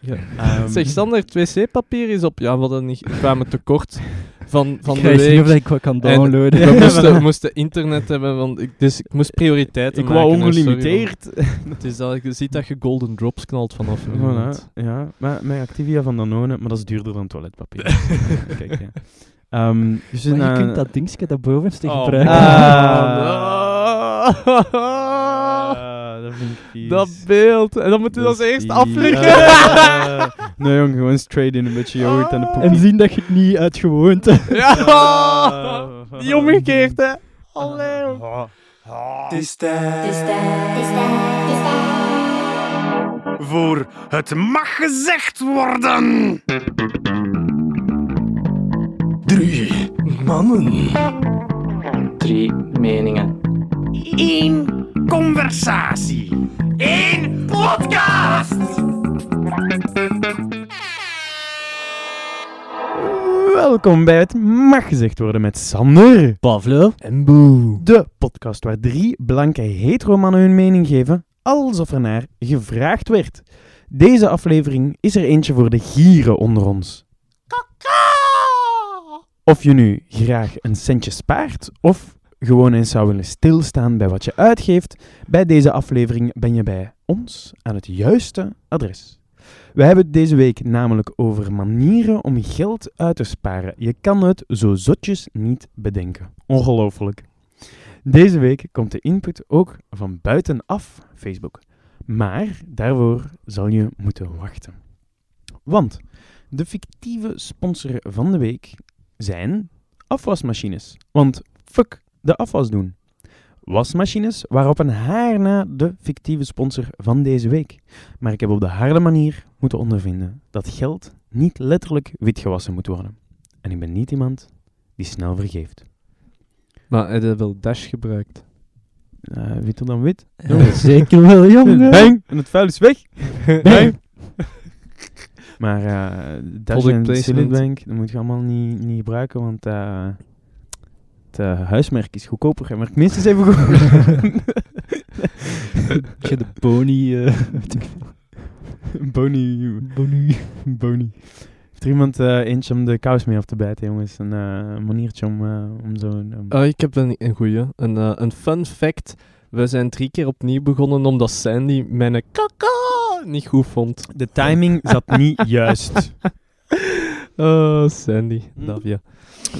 Ja. Ehm, Zeg, standaard wc-papier is op. Ja, we hadden niet, we kwamen tekort van, van ik de week. ik wat kan En downloaden. we, moesten, we moesten internet hebben, want ik, dus ik moest prioriteiten ik maken. wou hè, sorry, ongelimiteerd. Het is dat, je ziet dat je golden drops knalt vanaf. Voilà, ja. Maar met Activia van Danone, maar dat is duurder dan toiletpapier. Kijk, ja. Ehm, dus Maar je kunt eh, dat dingetje daarbovenste Oh, gebruiken. Ah, dat dat beeld. En dan moet je Dat als eerst vies. afliggen. Ah. nee jong, gewoon straight in een beetje yoghurt en de poepie. En zien dat je het niet uit gewoonte... Ja! Ah. Die omgekeerd, hè. Allee. Het is tijd voor het mag gezegd worden. Drie mannen. Drie meningen. Eén conversatie. Eén podcast. Welkom bij het Mag Gezegd Worden met Sander. Pavlo. En Boe. De podcast waar drie blanke hetero mannen hun mening geven, alsof er naar gevraagd werd. Deze aflevering is er eentje voor de gieren onder ons. Of je nu graag een centje spaart, of gewoon eens zou willen stilstaan bij wat je uitgeeft, bij deze aflevering ben je bij ons aan het juiste adres. We hebben het deze week namelijk over manieren om geld uit te sparen. Je kan het zo zotjes niet bedenken. Ongelooflijk. Deze week komt de input ook van buitenaf Facebook. Maar daarvoor zal je moeten wachten. Want de fictieve sponsor van de week zijn afwasmachines. Want fuck de afwas doen. Wasmachines waren op een haar na de fictieve sponsor van deze week. Maar ik heb op de harde manier moeten ondervinden dat geld niet letterlijk witgewassen moet worden. En ik ben niet iemand die snel vergeeft. Maar heb je wel Dash gebruikt? Eh witter dan wit. Ja, zeker wel, jongen. Bang! En het vuil is weg. Bang. Maar eh Dash en. Silitbank, dat moet je allemaal niet, niet gebruiken, want eh, het eh, huismerk is goedkoper. En werkt minstens even goed. Je de boni... eh, Boni. Boni. Boni. Heeft er iemand eh, eentje om de kous mee af te bijten, jongens? Een maniertje om, om zo'n... um, Oh, ik heb een, een goeie. Een, een fun fact. We zijn drie keer opnieuw begonnen omdat Sandy mijn kaka niet goed vond. De timing zat niet juist. Oh, Sandy. Hm. Love you.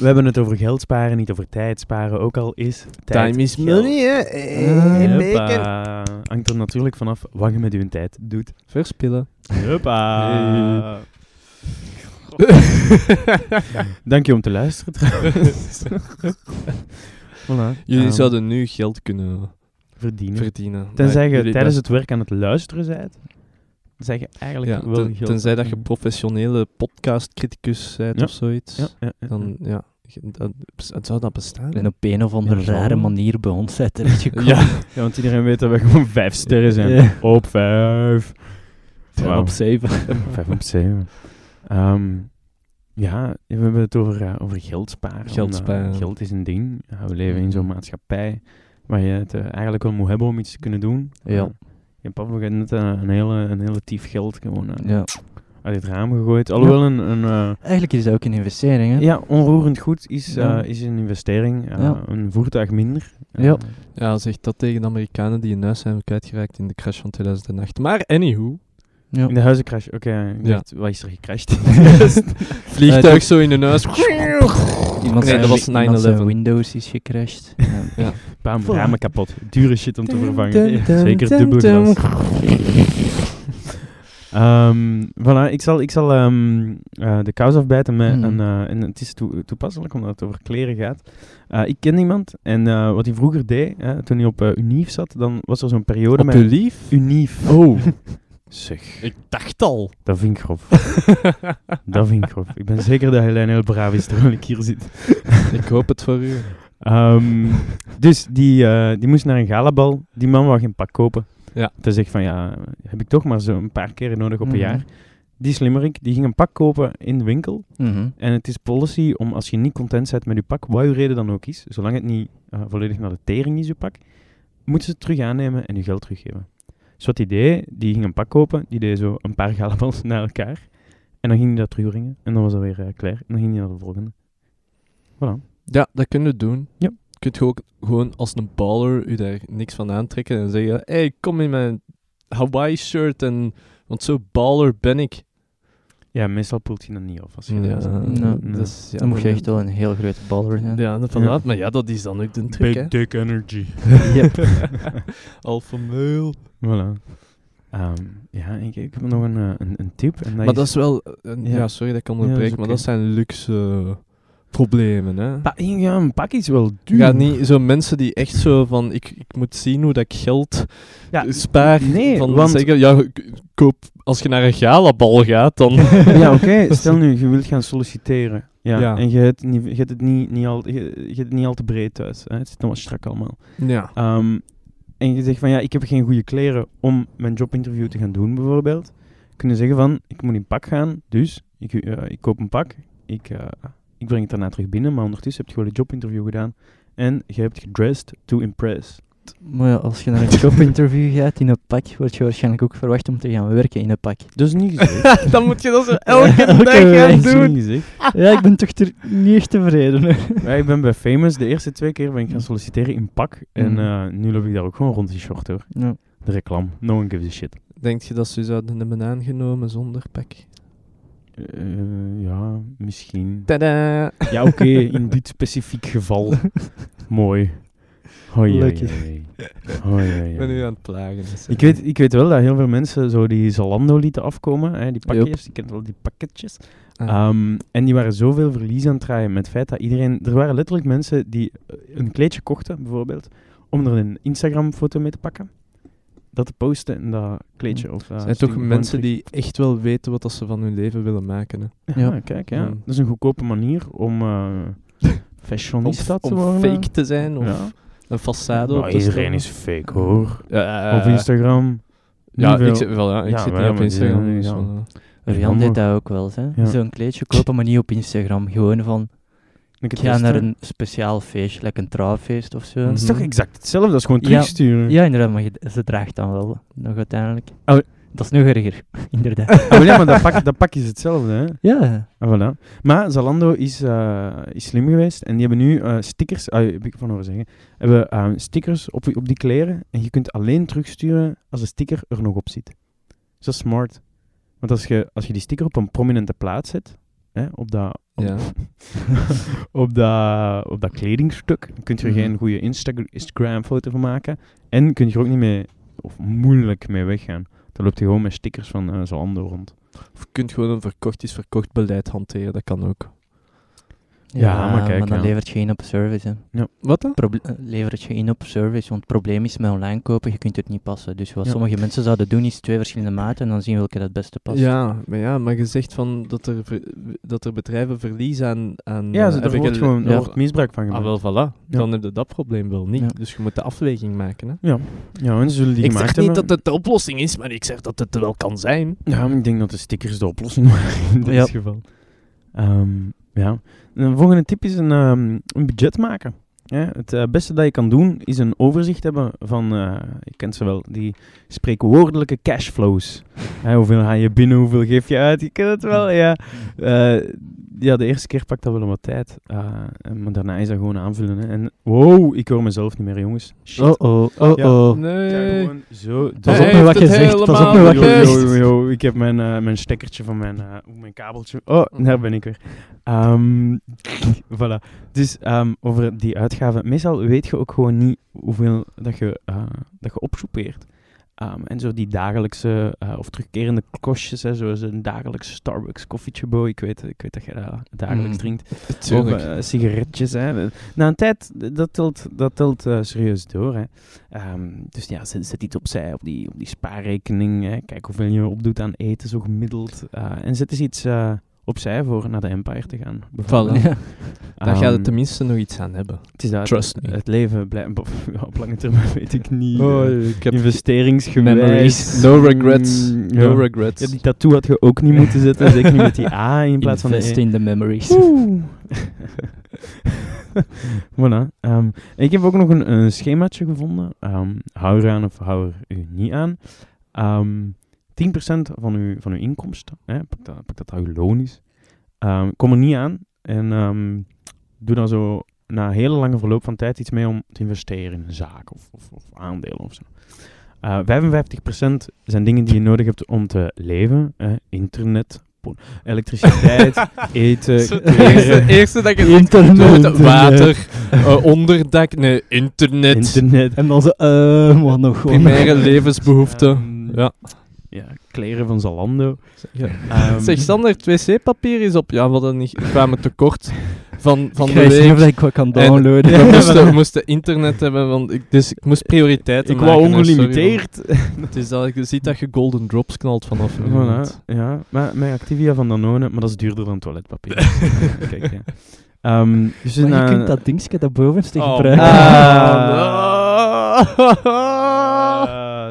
We hebben het over geld sparen, niet over tijd sparen. Ook al is tijd Time is geld. money, hè. Eh, Hey, bacon. Hangt er natuurlijk vanaf wat je met je tijd doet. Verspillen. Huppa. Dank je om te luisteren trouwens. voilà. Jullie Ehm, zouden nu geld kunnen verdienen. verdienen. Tenzij je jullie tijdens dat- het werk aan het luisteren bent, zeg je eigenlijk ja, wel ten- tenzij dat je professionele podcastcriticus bent Ja. of zoiets. Ja, ja, ja. Dan, ja, dat, het zou dat bestaan? En op een of andere Ja, rare manier bij ons zijn terechtgekomen. Ja. Ja, want iedereen weet dat we gewoon vijf sterren zijn. Ja. Op vijf. Op zeven. Vijf op zeven. Ehm, ja, we hebben het over, eh, over geld sparen. Geld Omdat sparen. Geld is een ding. Ja, we leven in zo'n maatschappij waar je het eh, eigenlijk wel moet hebben om iets te kunnen doen. Ja. Je Pavlo gaat net eh, een, hele, een hele tief geld gewoon eh, Ja. uit het raam gegooid. Alhoewel een... een eh, Eigenlijk is dat ook een investering, hè? ja, onroerend goed is, Ja. is een investering. Eh, Ja. Een voertuig minder. Ja. Ja, zeg dat tegen de Amerikanen die hun huis zijn kwijtgeraakt in de crash van 2008. Maar anywho, Ja. In de huizencrash. Oké, Ja. wat is er gecrashed? vliegtuig zo in hun huis. Iemand Nee, dat was iemand zijn 9/11. Windows is gecrashed. Ja. Bam, ramen kapot. Dure shit om te vervangen. Dun, dun, Zeker dun. glas. Ehm, voilà, ik zal, ik zal ehm, eh, de kous afbijten met Mm. een... eh, en het is toe- toepasselijk omdat het over kleren gaat. Eh, ik ken iemand en eh, wat hij vroeger deed, hè, toen hij op uh, Unief zat, dan was er zo'n periode Op met... uw lief? Unief. Oh, Zeg, ik dacht al. dat vind ik grof. dat vind ik grof. Ik ben zeker dat Helene heel braaf is terwijl ik hier zit. ik hoop het voor u. Ehm, dus die, eh, die moest naar een galabal. Die man wou geen pak kopen. Ja. Te zegt van ja, heb ik toch maar zo een paar keer nodig op een Mhm. jaar. Die slimmerik, die ging een pak kopen in de winkel. Mhm. En het is policy om als je niet content bent met je pak, wat je reden dan ook is, zolang het niet eh, volledig naar de tering is, je pak, moeten ze het terug aannemen en je geld teruggeven. Dus wat die ging een pak kopen, die deed zo een paar galabals naar elkaar. En dan ging hij dat terugbrengen. En dan was dat weer eh, klaar. En dan ging hij naar de volgende. Voilà. Ja, dat kun je doen. Ja. Je kunt ook gewoon als een baller je daar niks van aantrekken en zeggen: hey, kom in mijn Hawaii shirt. En, want zo baller ben ik. Ja, meestal poelt hij dat niet af. Als je Ja, dat. Nou, dus, ja, Dan moet je echt wel een heel grote baller zijn. Ja, dat Ja. vandaar. Maar ja, dat is dan ook de trick, hè. dick energy. Yep. Alpha male. Voilà. Ehm, ja, ik, ik heb nog een, eh, een, een tip. En dat Maar dat is wel... eh, een- Ja. ja. sorry dat ik onderbreek, maar dat zijn luxe problemen, hè. Pa- ja, een pak is wel duur. gaat niet zo mensen die echt zo van... Ik, ik moet zien hoe dat ik geld Ja, spaar. nee, van want- zeggen, ja, koop... Als je naar een galabal gaat, dan... ja, oké. Stel nu, je wilt gaan solliciteren. Ja, Ja. En je hebt, niet, je hebt het niet, niet, al, je, het niet al te breed thuis. Hè? Het zit nog wat strak allemaal. ja. Ehm, en je zegt van ja, ik heb geen goede kleren om mijn jobinterview te gaan doen, bijvoorbeeld. Kunnen zeggen van ik moet in pak gaan, dus ik, eh, ik koop een pak, ik, eh, ik breng het daarna terug binnen, maar ondertussen heb je gewoon een jobinterview gedaan en je hebt gedressed to impress. Maar ja, als je naar een jobinterview gaat in een pak, word je waarschijnlijk ook verwacht om te gaan werken in een pak. Is niet gezegd. dan moet je dat zo elke Elke dag gaan week. Dat is doen. niet gezegd. Ja, ik ben toch er niet echt tevreden. Ja, ik ben bij Famous de eerste twee keer ben ik gaan solliciteren in pak en Mm. eh, nu loop ik daar ook gewoon rond in short hoor. Ja. De reclame, no one gives a shit. Denk je dat ze zouden hebben aangenomen zonder pak? Eh, ja, misschien. Tada! Ja, oké, in dit specifiek geval. Mooi. Hoi, Ik ben nu aan het plagen. dus, Ik weet, ik weet wel dat heel veel mensen zo die Zalando lieten afkomen, hè, die pakjes, je kent wel die pakketjes. Ah. Ehm, en die waren zoveel verlies aan het draaien met het feit dat iedereen... Er waren letterlijk mensen die eh, een kleedje kochten, bijvoorbeeld, om er een Instagram-foto mee te pakken. Dat te posten en dat kleedje. Of, Er zijn toch mensen die echt wel weten wat dat ze van hun leven willen maken. Hè? Ja, Ja. kijk, ja. Ja. Dat is een goedkope manier om eh fashionista Of, te om worden. fake te zijn of Ja. een façade te iedereen is fake, hoor. Ja, Op Instagram. Ja, ik, zit, wel, ja, ik Ja, zit niet op Instagram. dus. Rian deed dat ook wel. Zo'n kleedje kopen, maar niet op Instagram. Gewoon van, Ik ik ga naar een speciaal feestje, like een trouwfeest of zo. Mhm. Dat is toch exact hetzelfde, dat is gewoon terugsturen. Ja, inderdaad, maar je- ze draagt dan wel, nog uiteindelijk. Oh. Dat is nog erger, inderdaad. Ah, maar ja, maar dat pak, dat pak is hetzelfde, hè. ja, Ah, voilà. Maar Zalando is, eh, is slim geweest en die hebben nu eh, stickers, ah, heb ik van horen zeggen, hebben eh, stickers op, op die kleren en je kunt alleen terugsturen als de sticker er nog op zit. Dus dat is smart. Want als je, als je die sticker op een prominente plaats zet, hè, op, dat, op, Ja. op, dat, op dat kledingstuk, kun je er Mhm. geen goede Insta- Instagram-foto van maken en kun je er ook niet mee, of moeilijk mee weggaan. Dan loopt je gewoon met stickers van eh, Zalando rond. Of je kunt gewoon een verkocht is verkocht beleid hanteren, dat kan ook. Ja, maar kijk, dan ja. levert je in op service, hè. Wat dan? Proble- eh, levert je in op service, want het probleem is met online kopen, je kunt het niet passen. Dus wat Ja. sommige mensen zouden doen, is twee verschillende maten en dan zien welke het beste past. Ja, maar ja, maar je zegt van dat er, dat er bedrijven verlies aan... aan Ja, eh, ze- er wordt gele- gewoon er ja. wordt misbruik van Ah, gemaakt. wel, voilà. Dan heb je dat probleem wel niet. Ja. Dus je moet de afweging maken. Hè? Ja, ja en ze zullen die ik gemaakt zeg niet hebben. dat het de oplossing is, maar ik zeg dat het wel kan zijn. Ja, maar ik denk dat de stickers de oplossing waren in dit Ja. geval. Ehm, ja. De volgende tip is een, ehm, een budget maken. Ja, het eh, beste dat je kan doen is een overzicht hebben van, eh je kent ze wel, die spreekwoordelijke cashflows. Hoeveel ga je binnen, hoeveel geef je uit, je kent het wel, ja. Eh, ja, de eerste keer pakt dat wel wat tijd, eh, maar daarna is dat gewoon aanvullen. Hè. En wow, ik hoor mezelf niet meer, jongens. Shit. Oh oh, oh Ja. oh. Nee. gewoon zo. Pas op met wat je zegt, pas op met wat je zegt. yo, ik heb mijn, eh, mijn stekkertje van mijn, eh, mijn kabeltje. Oh, daar ben ik weer. Ehm, voilà. Dus ehm, over die uitgaven. Meestal weet je ook gewoon niet hoeveel dat je, eh, dat je opsoepeert. Ehm, en zo die dagelijkse eh, of terugkerende kostjes, hè, zoals een dagelijks Starbucks koffietje, boy. Ik weet, ik weet dat je dat dagelijks Mm. drinkt. Of eh, sigaretjes. Hè. Na een tijd, dat telt, dat telt eh, serieus door. Hè. Ehm, dus ja, zet, zet iets opzij op die, op die spaarrekening. Hè. Kijk hoeveel je opdoet aan eten, zo gemiddeld. En zet eens iets opzij voor naar de Empire te gaan. Voilà. Ja. Daar gaat Ehm, het tenminste nog iets aan hebben. het is dat, Trust me. Het leven blijft... ja, op lange termijn weet ik niet. Oh, eh, ik heb investeringsgewijs. memories. No regrets. Mm, No ja. regrets. Ja, die tattoo had je ook niet moeten zetten. Zeker niet met die A in plaats van de Invest E. in the memories. Voilà. ehm, ik heb ook nog een, een schemaatje gevonden. Ehm, hou er aan of hou er u niet aan. Ehm 10% van uw, van uw inkomsten, hè, pak, dat, pak dat dat uw loon is, ehm, kom er niet aan. En ehm, doe dan zo na een hele lange verloop van tijd iets mee om te investeren in een zaak of, of, of aandelen of zo. Eh 55% zijn dingen die je nodig hebt om te leven. hè, internet, elektriciteit, eten, Het eerste, eerste dat je Internet. doet, water, eh, onderdak, nee, internet, internet. En dan zo, eh, wat nog gewoon. primaire levensbehoeften. Ehm, Ja. Ja, kleren van Zalando. Ja. Ehm, Zeg, Sander, het wc-papier is op. Ja, we hadden niet, we kwamen tekort van, van ik de weet niet of week. dat ik wat kan En downloaden. we, moesten, we moesten internet hebben, want ik, dus ik moest prioriteiten ik maken. wou hè, sorry, ongelimiteerd. Het is dat, je ziet dat je golden drops knalt vanaf. Voilà, moment. ja. Maar met Activia van Danone, maar dat is duurder dan toiletpapier. Kijk, ja. Ehm, dus Maar je na- kunt dat dingetje daarbovenste Oh, gebruiken. Ah,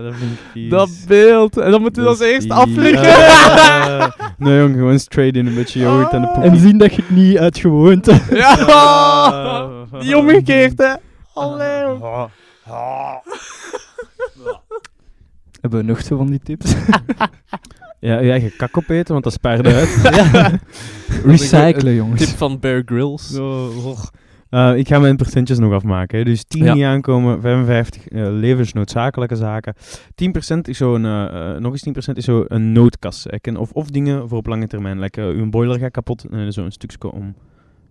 dat vind ik vies. dat beeld. En dan moeten we Dat als eerst afleggen. Ah. nee jong, gewoon straight in een beetje yoghurt en de poep. En zien dat je het niet uit gewoonte... Ja! Ah. Niet omgekeerd, hè? Allee. joh. Hebben we nog zo van die tips? Ja, je eigen kak opeten, want dat spaart uit. Recyclen, jongens. Tip van Bear Grylls. Eh, ik ga mijn percentjes nog afmaken. Hè. Dus 10 Ja. niet aankomen, 55 eh, levensnoodzakelijke zaken. 10% is zo een, eh, nog eens 10% is zo een noodkas. hè. Of, of dingen voor op lange termijn. Like, eh, uw boiler gaat kapot, en zo een stukje om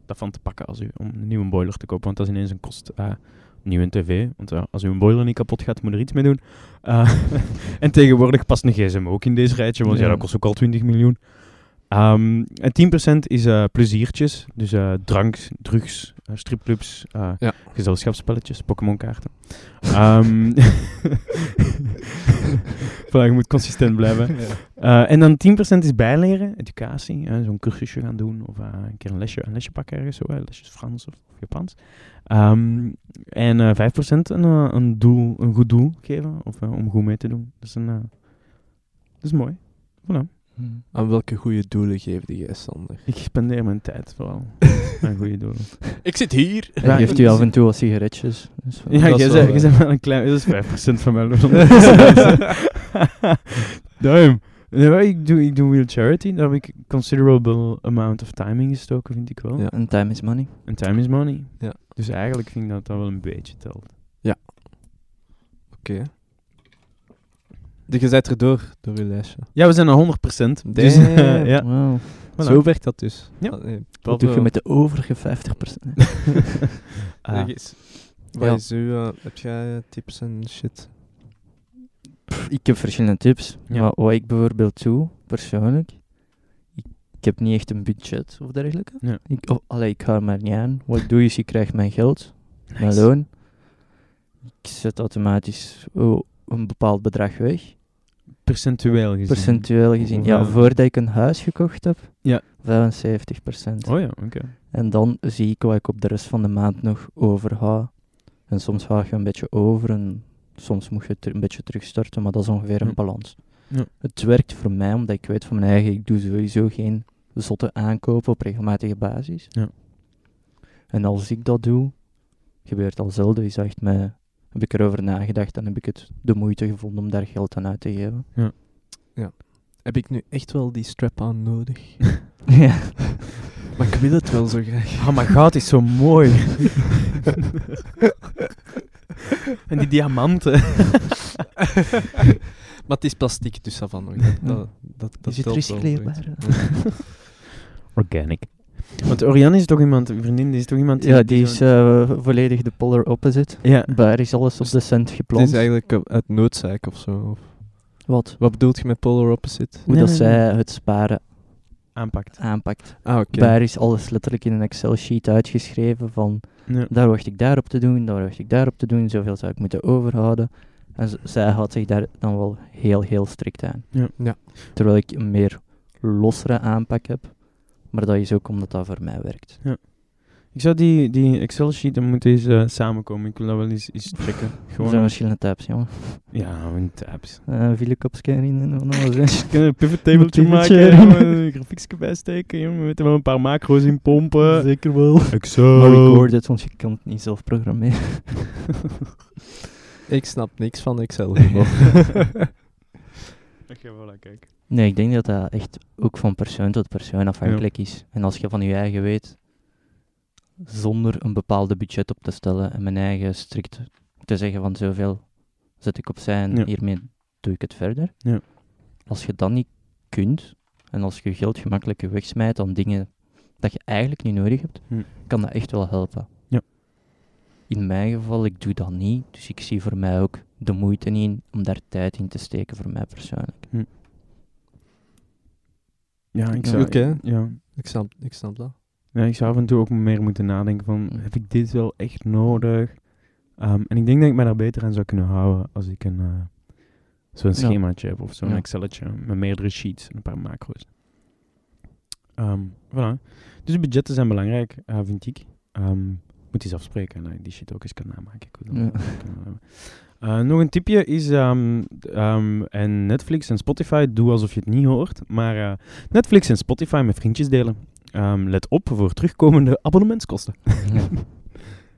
dat van te pakken als u, om een nieuwe boiler te kopen. Want dat is ineens een kost. Uh, nieuwe tv, want als uw boiler niet kapot gaat, moet er iets mee doen. En tegenwoordig past een gsm ook in deze rijtje, want ja, Ja. dat kost ook al 20 miljoen. Ehm, en 10% is pleziertjes, dus drank, drugs, stripclubs, eh, Ja. gezelschapsspelletjes, Pokémon-kaarten. Ehm voilà, je moet consistent blijven. Eh, en dan 10% is bijleren, educatie, eh, zo'n cursusje gaan doen of eh, een keer een lesje, een lesje pakken ergens, zo, lesjes Frans of, of Japans. Ehm, en eh 5% een, eh, een, doel, een goed doel geven of eh, om goed mee te doen. Dat is, een, eh, dat is mooi. Voilà. Aan welke goede doelen geefde jij, Sander? Ik spendeer mijn tijd vooral goede doelen. Ik zit hier. Ja, geeft u af en toe wat sigaretjes. Dus Ja, jij wel, jij eh, wel een klein... Dat is 5% van mijn loon. Duim. Nee, ik doe, ik doe Wheel Charity. Daar heb ik considerable amount of time in gestoken, vind ik wel. Ja. En time is money. En time is money. Ja. Dus eigenlijk vind ik dat dat wel een beetje telt. Oké. Dus je bent er door, door je lijstje. Ja, we zijn aan 100%. Dus, ja. Wow. Voilà. Zo werkt dat dus. Ja. Ah, Wat doe je met de overige 50%? Ah. Wat Ja. is uw, eh, heb jij eh, tips en shit? Ik heb verschillende tips. Ja. Maar wat ik bijvoorbeeld doe, persoonlijk, ik, ik heb niet echt een budget of dergelijke. Ja. Ik, oh, allee, ik ga er maar niet aan. Wat ik doe is, ik krijg mijn geld, mijn loon. Ik zet automatisch oh, een bepaald bedrag weg. Percentueel gezien. Percentueel gezien. Ja, voordat ik een huis gekocht heb, Ja. 75%. Oh ja, oké. En dan zie ik wat ik op de rest van de maand nog overhoud. En soms ga je een beetje over en soms moet je een beetje terugstorten, maar dat is ongeveer een balans. Ja. Het werkt voor mij, omdat ik weet van mijn eigen, ik doe sowieso geen zotte aankopen op regelmatige basis. Ja. En als ik dat doe, gebeurt al zelden, is dat echt mij, heb ik erover nagedacht en heb ik het de moeite gevonden om daar geld aan uit te geven. Heb ik nu echt wel die strap-on nodig? ja. Maar ik wil het wel zo graag. Oh, maar goud is zo mooi. en die diamanten. maar het is plastic, dus dat van nog. Dat, dat, dat, dat Is het recycleerbaar? Organic. Want Oriane is toch iemand, uw vriendin, die is toch iemand... Ja, die is eh, volledig de polar opposite. Ja. Daar is alles op de cent Het gepland. is eigenlijk uit noodzaak of zo. Of, Wat? wat bedoelt je met polar opposite? Hoe Nee, dat nee, zij het sparen aanpakt. aanpakt. Ah, oké. Daar is alles letterlijk in een Excel-sheet uitgeschreven van Ja. daar wacht ik daarop te doen, daar wacht ik daarop te doen, zoveel zou ik moeten overhouden. En zij houdt zich daar dan wel heel, heel strikt aan. Ja. Ja. Terwijl ik een meer lossere aanpak heb, maar dat is ook omdat dat voor mij werkt. Ik zou die, die Excel-sheet, dan moeten eens eh, samenkomen. Ik wil dat wel eens, eens checken. Er Gewoon zijn om- verschillende tabs, jongen. Ja, gewoon tabs. Uh, Villecopscanning en van alles, een pivot Een maken, een grafiekje bijsteken, jongen. We weten wel een paar macro's in pompen. Zeker wel. Excel. Maar record het, want je kan het niet zelf programmeren. Ik snap niks van Excel. Oké, voilà, kijk. Nee, ik denk dat dat echt ook van persoon tot persoon afhankelijk is. En als je van je eigen weet, zonder een bepaalde budget op te stellen en mijn eigen strikt te zeggen van zoveel zet ik opzij en Ja. hiermee doe ik het verder. Ja. Als je dat niet kunt en als je geld gemakkelijk wegsmijt aan dingen dat je eigenlijk niet nodig hebt, Hm. kan dat echt wel helpen. Ja. In mijn geval, ik doe dat niet, dus ik zie voor mij ook de moeite in om daar tijd in te steken voor mij persoonlijk. Ja, ik zou... oké. Ja. Ik snap, ik snap dat. Ja, ik zou af en toe ook meer moeten nadenken van, Mm. heb ik dit wel echt nodig? Ehm, en ik denk dat ik me daar beter aan zou kunnen houden als ik een, eh, zo'n schemaatje heb of zo'n Ja. Excelletje met meerdere sheets en een paar macro's. Ehm voilà. Dus budgetten zijn belangrijk, eh, vind ik. Ehm moet eens afspreken en ik die shit ook eens kan namaken. Ik wil dat Ja. Eh, nog een tipje is, ehm, ehm, en Netflix en Spotify, doe alsof je het niet hoort, maar eh, Netflix en Spotify met vriendjes delen. Ehm, let op voor terugkomende abonnementskosten. Ja.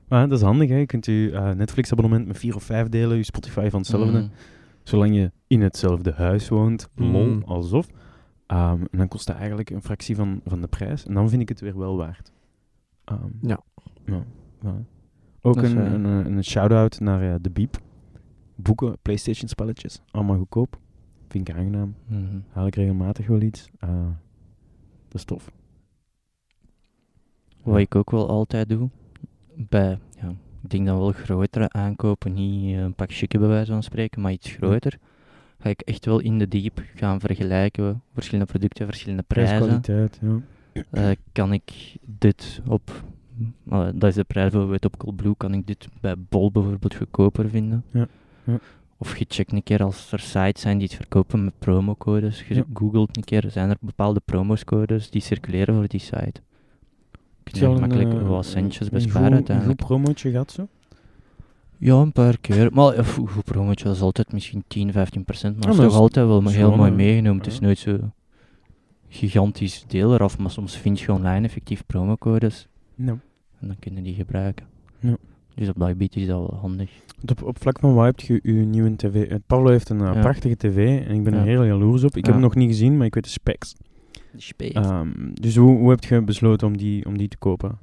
Maar dat is handig, hè. Je kunt je eh, Netflix-abonnement met vier of vijf delen, je Spotify van hetzelfde. Mm. Zolang je in hetzelfde huis woont, Mm. lol, alsof. Ehm, en dan kost dat eigenlijk een fractie van, van de prijs. En dan vind ik het weer wel waard. Ehm, Ja. Ook een, een, een, een shout-out naar eh, de Beep. Boeken, Playstation-spelletjes, allemaal goedkoop. Vind ik aangenaam. Mhm. Haal ik regelmatig wel iets. Eh, dat is tof. Wat ik ook wel altijd doe, bij, ja, ik denk dan wel grotere aankopen, niet eh, een pak chique bij wijze van spreken, maar iets groter, ga ik echt wel in de diep gaan vergelijken, verschillende producten, verschillende prijzen. Prijskwaliteit, ja. Eh, kan ik dit op, eh, dat is de prijs bijvoorbeeld op Coolblue, kan ik dit bij Bol bijvoorbeeld goedkoper vinden? Ja, Of je checkt een keer als er sites zijn die het verkopen met promocodes, je Ja. googelt een keer, zijn er bepaalde promoscodes die circuleren voor die site? Kun je makkelijk eh, wat centjes een besparen. Een goed promotje gehad zo? Ja, een paar keer. Maar eh, goed, promotje, is altijd misschien 10, 15 procent. Maar is toch is- altijd wel heel mooi meegenomen. Het is nooit zo gigantisch deel eraf, maar soms vind je online effectief promocodes Ja. en dan kunnen die gebruiken. Ja. Dus op dat gebied is dat wel handig. Op, op vlak van wat heb je uw nieuwe tv? Eh, Pablo heeft een eh, Ja. prachtige tv en ik ben er heel jaloers op. Ik heb hem nog niet gezien, maar ik weet de specs. Ehm, dus hoe, hoe heb je besloten om die, om die te kopen?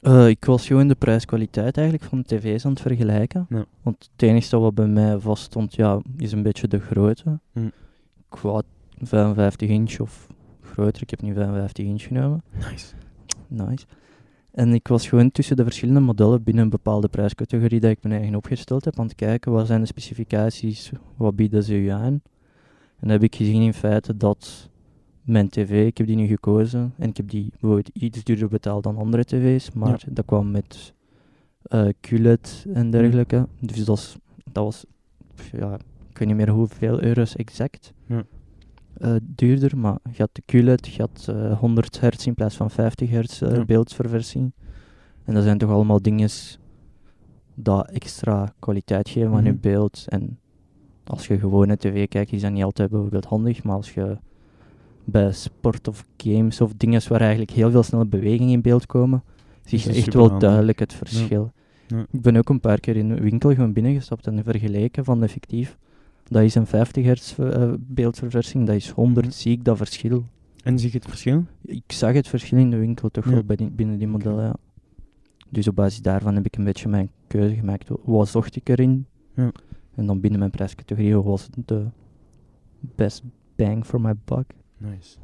Eh, ik was gewoon de prijs-kwaliteit eigenlijk van de tv's aan het vergelijken. Ja. Want het enige wat bij mij vaststond, ja, is een beetje de grootte. Hm. Ik wou 55 inch of groter. Ik heb nu 55 inch genomen. Nice. Nice. En ik was gewoon tussen de verschillende modellen binnen een bepaalde prijscategorie dat ik mijn eigen opgesteld heb aan het kijken wat zijn de specificaties, wat bieden ze u aan. En dan heb ik gezien in feite dat mijn tv, ik heb die nu gekozen en ik heb die bijvoorbeeld iets duurder betaald dan andere tv's, maar dat kwam met eh QLED en dergelijke. Dus dat, is- dat was, ja, ik weet niet meer hoeveel euro's exact Ja. Eh, duurder, maar je had de QLED, je had eh, 100 hertz in plaats van 50 hertz Ja. beeldverversing. En dat zijn toch allemaal dingen dat extra kwaliteit geven aan je Mhm. beeld. En als je gewoon naar tv kijkt, is dat niet altijd bijvoorbeeld handig, maar als je bij sport of games of dingen waar eigenlijk heel veel snelle bewegingen in beeld komen, zie je echt wel duidelijk het verschil. Ja. Ik ben ook een paar keer in een winkel gewoon binnengestapt en vergeleken van effectief. Dat is een 50 hertz eh, beeldverversing, dat is 100, Mhm. zie ik dat verschil. En zie je het verschil? Ik zag het verschil in de winkel toch Ja. wel binnen die modellen, ja. Dus op basis daarvan heb ik een beetje mijn keuze gemaakt. Wat zocht ik erin? Ja. En dan binnen mijn prijscategorie was de best bang for my buck. Nice.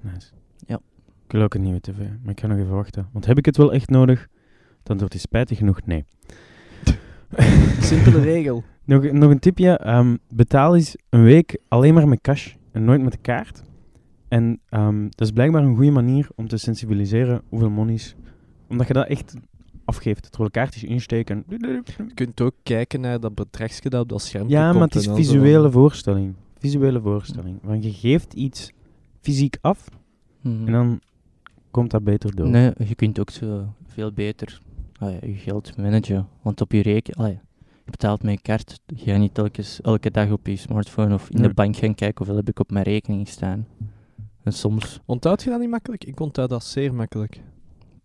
Nice. Ja. Ik wil ook een nieuwe tv, maar ik ga nog even wachten. Want heb ik het wel echt nodig? Dan wordt het spijtig genoeg nee. Simpele regel. Nog, nog een tipje. ehm, betaal eens een week alleen maar met cash en nooit met de kaart. En ehm, dat is blijkbaar een goede manier om te sensibiliseren hoeveel monies. Omdat je dat echt afgeeft. Terwijl kaartjes insteken. Je kunt ook kijken naar dat bedragsje dat op dat scherm Ja, maar komt het is zo visuele voorstelling. Visuele voorstelling. Want je geeft iets fysiek af Mhm. en dan komt dat beter door. Nee, je kunt ook zo veel beter ah ja, je geld managen. Want op je rekening, ah ja, je betaalt met je kaart, ga niet telkens elke dag op je smartphone of in Nee. de bank gaan kijken hoeveel heb ik op mijn rekening staan. En soms, Onthoud je dat niet makkelijk? Ik onthoud dat zeer makkelijk.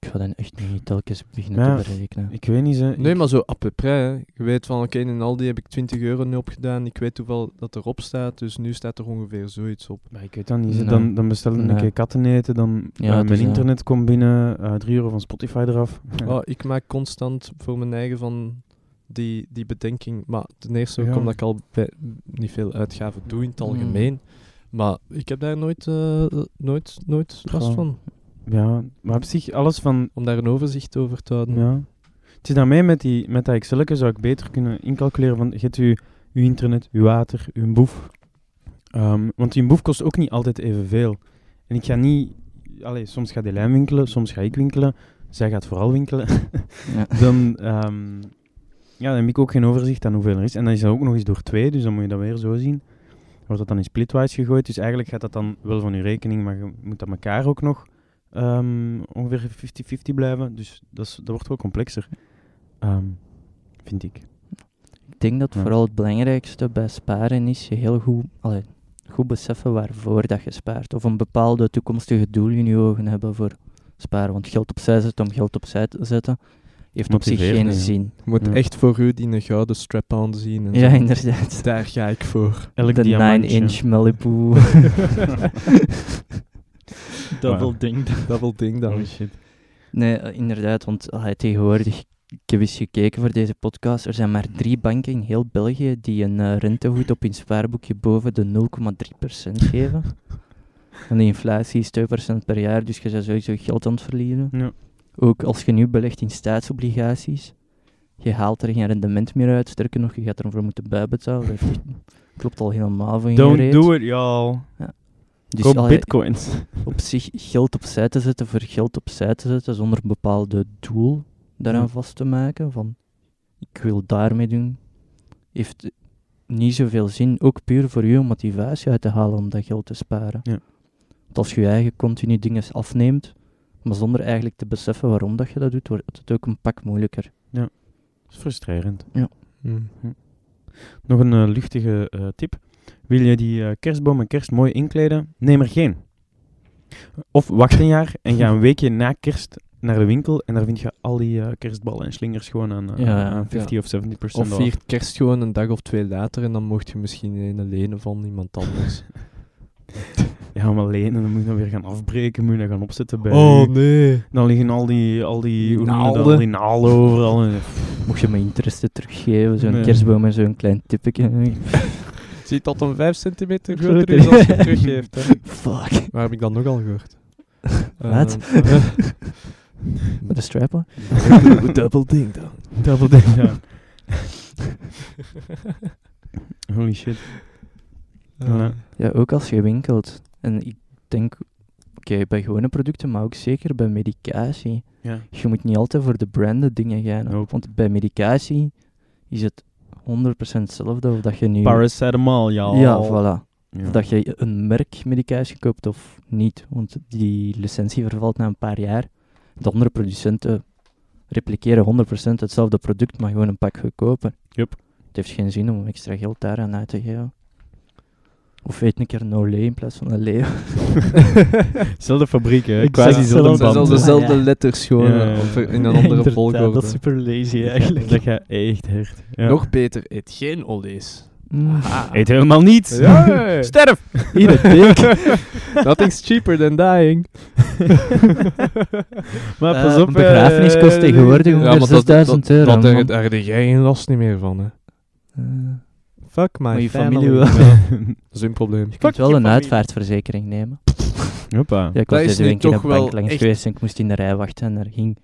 Ik ga dan echt niet telkens beginnen Ja. te berekenen. Ik weet niet, ze. Nee, maar zo à peu près. hè. Je weet van, oké, in Aldi heb ik 20 euro nu opgedaan. Ik weet hoeveel dat erop staat. Dus nu staat er ongeveer zoiets op. Maar ik weet dat niet. Nee. Dan, dan bestel ik een keer katten eten, dan Ja, eh, het mijn eh, internet komt binnen, eh 3 euro van Spotify eraf. Oh, ik maak constant voor mijn eigen van die, die bedenking. Maar ten eerste Ja. omdat ik al bij- niet veel uitgaven doe in het Mm. algemeen. Maar ik heb daar nooit, eh, nooit, nooit last van. Ja, maar op zich alles van... Om daar een overzicht over te houden. Ja. Het is daarmee met, die, met dat Excel zou ik beter kunnen incalculeren van, je hebt je, je internet, je water, je boef. Ehm, want die boef kost ook niet altijd evenveel. En ik ga niet... Allee, soms gaat Elijn winkelen, soms ga ik winkelen. Zij gaat vooral winkelen. Ja. dan, ehm, ja, dan heb ik ook geen overzicht aan hoeveel er is. En dan is dat ook nog eens door twee, dus dan moet je dat weer zo zien. Wordt dat dan in splitwise gegooid. Dus eigenlijk gaat dat dan wel van je rekening, maar je moet dat elkaar ook nog ehm, ongeveer 50-50 blijven. Dus dat, is, dat wordt wel complexer. Ehm, vind ik. Ik denk dat Ja. vooral het belangrijkste bij sparen is je heel goed, allee, goed beseffen waarvoor dat je spaart. Of een bepaalde toekomstige doel in je ogen hebben voor sparen. Want geld opzij zetten om geld opzij te zetten, heeft op zich geen ja. zin. Je moet Ja. echt voor u die een gouden strap-on zien. En Ja, zo. inderdaad. Daar ga ik voor. Elk De diamantje. 9-inch Malibu. Double ding. Double ding dan. Oh shit. Nee, eh, inderdaad, want allee, tegenwoordig, ik heb eens gekeken voor deze podcast, er zijn maar drie banken in heel België die een eh, rentegoed op hun spaarboekje boven de 0,3% geven. En de inflatie is 2% per jaar, dus je bent sowieso geld aan het verliezen. Ja. Ook als je nu belegt in staatsobligaties, je haalt er geen rendement meer uit, sterker nog, je gaat ervoor moeten bijbetalen. Dat klopt al helemaal van je Don't do it, y'all. Dus Koop allee, bitcoins. op zich geld opzij te zetten voor geld opzij te zetten zonder een bepaalde doel daaraan Ja. vast te maken van ik wil daarmee doen, heeft niet zoveel zin, ook puur voor je om motivatie uit te halen om dat geld te sparen. Ja. Want als je je eigen continu dingen afneemt, maar zonder eigenlijk te beseffen waarom dat je dat doet, wordt het ook een pak moeilijker. Dat is frustrerend. Hm. Nog een eh, luchtige eh, tip. Wil je die eh, kerstboom en kerst mooi inkleden? Neem er geen. Of wacht een jaar en ga een weekje na kerst naar de winkel en daar vind je al die eh, kerstballen en slingers gewoon aan, eh, Ja, aan 50 of 70 procent Of viert kerst gewoon een dag of twee later en dan mocht je misschien een lenen van iemand anders. Ja, maar lenen, dan moet je dan weer gaan afbreken, moet je dat gaan opzetten bij oh nee. Dan liggen al die, al die, Naalden. al die naalden overal. En, Mocht je me interesse teruggeven, zo'n Nee. kerstboom en zo'n klein tippetje. Ziet dat een 5 centimeter Groter is als je het teruggeeft. Hè? Fuck. Waar heb ik dat nogal gehoord? Wat? Eh, Met de strap Double ding dan. Double ding, ja. Holy shit. Ja. Ja, ook als je winkelt. En ik denk, oké, bij gewone producten, maar ook zeker bij medicatie. Ja. Je moet niet altijd voor de branded dingen gaan. Nope. Want bij medicatie is het 100% hetzelfde of dat je nu... Paracetamol, ja. Ja, voilà. Ja. Of dat je een merk medicatie koopt of niet. Want die licentie vervalt na een paar jaar. De andere producenten repliceren 100% hetzelfde product, maar gewoon een pak goedkoper. Yup. Het heeft geen zin om extra geld daaraan uit te geven. Of weet een keer een Olé in plaats van een Leo. Zelfde fabriek, hè? Quasi dezelfde Ja, dezelfde ja. letters gewoon, Ja, ja, eh, of ja. in een andere volgorde. Dat is super lazy eigenlijk. Dat gaat echt hard. Ja. Nog beter, eet geen olie's. Mm. Eet helemaal niets. Ja. Sterf! Het dik. Nothing's cheaper than dying. Maar Eh, pas op. een begrafenis eh, kost tegenwoordig ja, ongeveer dat- 6000 dat- euro, dat- daar heb jij geen last niet meer van, hè. Eh, Fuck my Maar je family. familie wel. Dat is hun probleem. je kunt je wel een familie. uitvaartverzekering nemen. Hoppa. Ja, ik was Dat is deze nu week in toch een wel bank langs echt- geweest en ik moest in de rij wachten en er ging...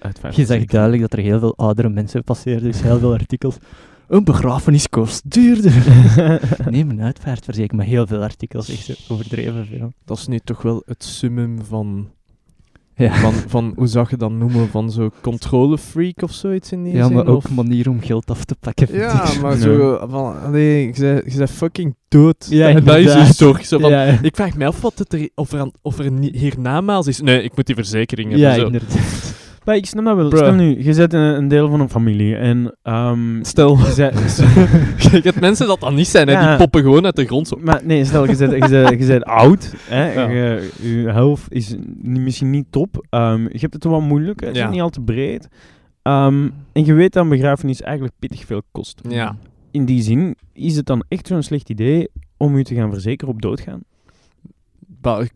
Uitvaart. Je zag duidelijk dat er heel veel oudere mensen passeerden, dus heel veel artikels. Een begrafenis kost duurder. Neem een uitvaartverzekering, maar heel veel artikels, echt zo overdreven veel. Dat is nu toch wel het summum van, Ja, van, van hoe zou je dat noemen, van zo'n controlefreak of zoiets in die ja zin? maar ook of- een manier om geld af te pakken. Ja, ik. maar zo van, bent, je bent fucking dood. Ja, en dat is dus toch zo van, ja, ik vraag me af wat het er, of er, aan- of er is. Nee, ik moet die verzekering hebben. ja zo. inderdaad. Maar ik snap dat wel. Bruh. Stel nu, je bent een, een deel van een familie en... ehm Stel, je hebt mensen dat dan niet zijn, hè, die poppen gewoon uit de grond zo. maar nee, stel, je bent, je bent, je bent oud. Hè, je, je health is misschien niet top. ehm, je hebt het wel moeilijk. Het is niet al te breed. Ehm, en je weet dat een begrafenis eigenlijk pittig veel kost. Ja. In die zin is het dan echt zo'n slecht idee om je te gaan verzekeren op doodgaan. Ik-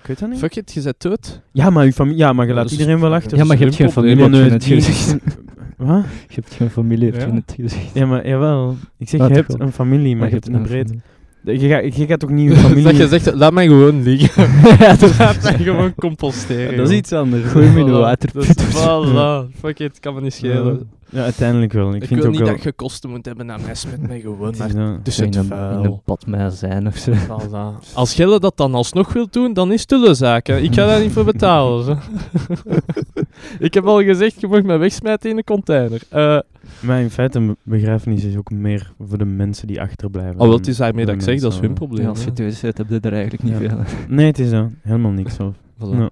Ik weet dat niet. fuck it, je bent dood. Ja, maar, je familie, ja, maar je laat is- iedereen wel achter. Ja, maar je hebt geen familie, net die- gezegd. Wat? Je hebt geen familie, Ja. net gezegd. Ja, maar jawel. Ik zeg, je hebt wel. een familie, maar je hebt een breed... Je gaat, je gaat toch niet je familie... dat je zegt, laat mij gewoon liggen. ja, dat laat mij gewoon composteren. dat is iets anders. Gooi me in de waterput. Voilà, fuck it, kan me niet schelen. Ja, uiteindelijk wel. Ik, Ik, vind wil ook niet wel... dat je kosten moet hebben aan mes met mij gewoon, Het maar eh, tussen in het een, in een vuil. bad met zijn of zo. Voilà. Als Gelle dat dan alsnog wilt doen, dan is het tulle zaak. hè. Ik ga daar niet voor betalen. zo. ik heb al gezegd, je mag mij wegsmijten in een container. Eh Maar in feite, een begrafenis is ook meer voor de mensen die achterblijven. oh, wel, dan het is daarmee dat de ik zeg, dat is hun probleem. Ja, als je thuis zit, heb je er eigenlijk niet Ja. veel. Nee, het is dat. Helemaal niks. Zo. Voilà.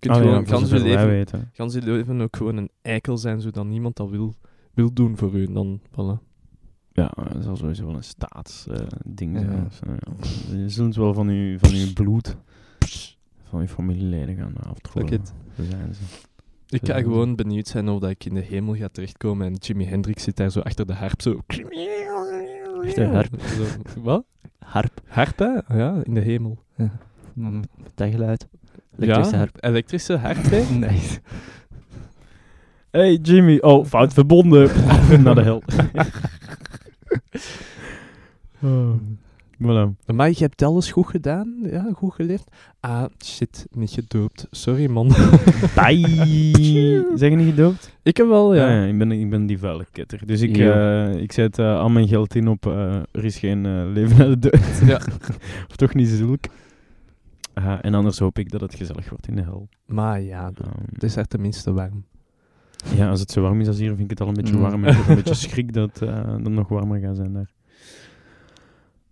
Ja. Je kunt gewoon, ja, gans je leven, weten. gans je leven ook gewoon een eikel zijn, zodat niemand dat wil, wil doen voor u. Dan, voilà. Ja, dat zal sowieso wel een staatsding Ja. zijn. Eh, ja. Je zult wel van uw, van uw bloed, van uw familieleden gaan zijn ze. Ik ga Ja. gewoon benieuwd zijn of dat ik in de hemel ga terechtkomen en Jimi Hendrix zit daar zo achter de harp zo... Achter de harp? Zo, wat? Harp. Harp, hè? Ja, in de hemel. Mm, Dat geluid. Elektrische ja, harp. elektrische harp, hè? Nee. Hey Jimmy, oh, fout verbonden. Naar de hel. oh. Voilà. Maar je hebt alles goed gedaan, ja, goed geleefd. Ah, shit, niet gedoopt. Sorry, man. Bye. Zeg je niet gedoopt? ik heb wel, Ja, ja. ja, ik, ben, ik ben die vuile ketter. Dus ik, Ja. eh, ik zet eh, al mijn geld in op eh, er is geen leven na de dood. Ja. of toch niet zulk. En anders hoop ik dat het gezellig wordt in de hel. Maar ja, Ehm, het is er tenminste warm. ja, als het zo warm is als hier, vind ik het al een beetje Mm. warm. En ik heb een beetje schrik dat eh, dat het nog warmer gaat zijn daar.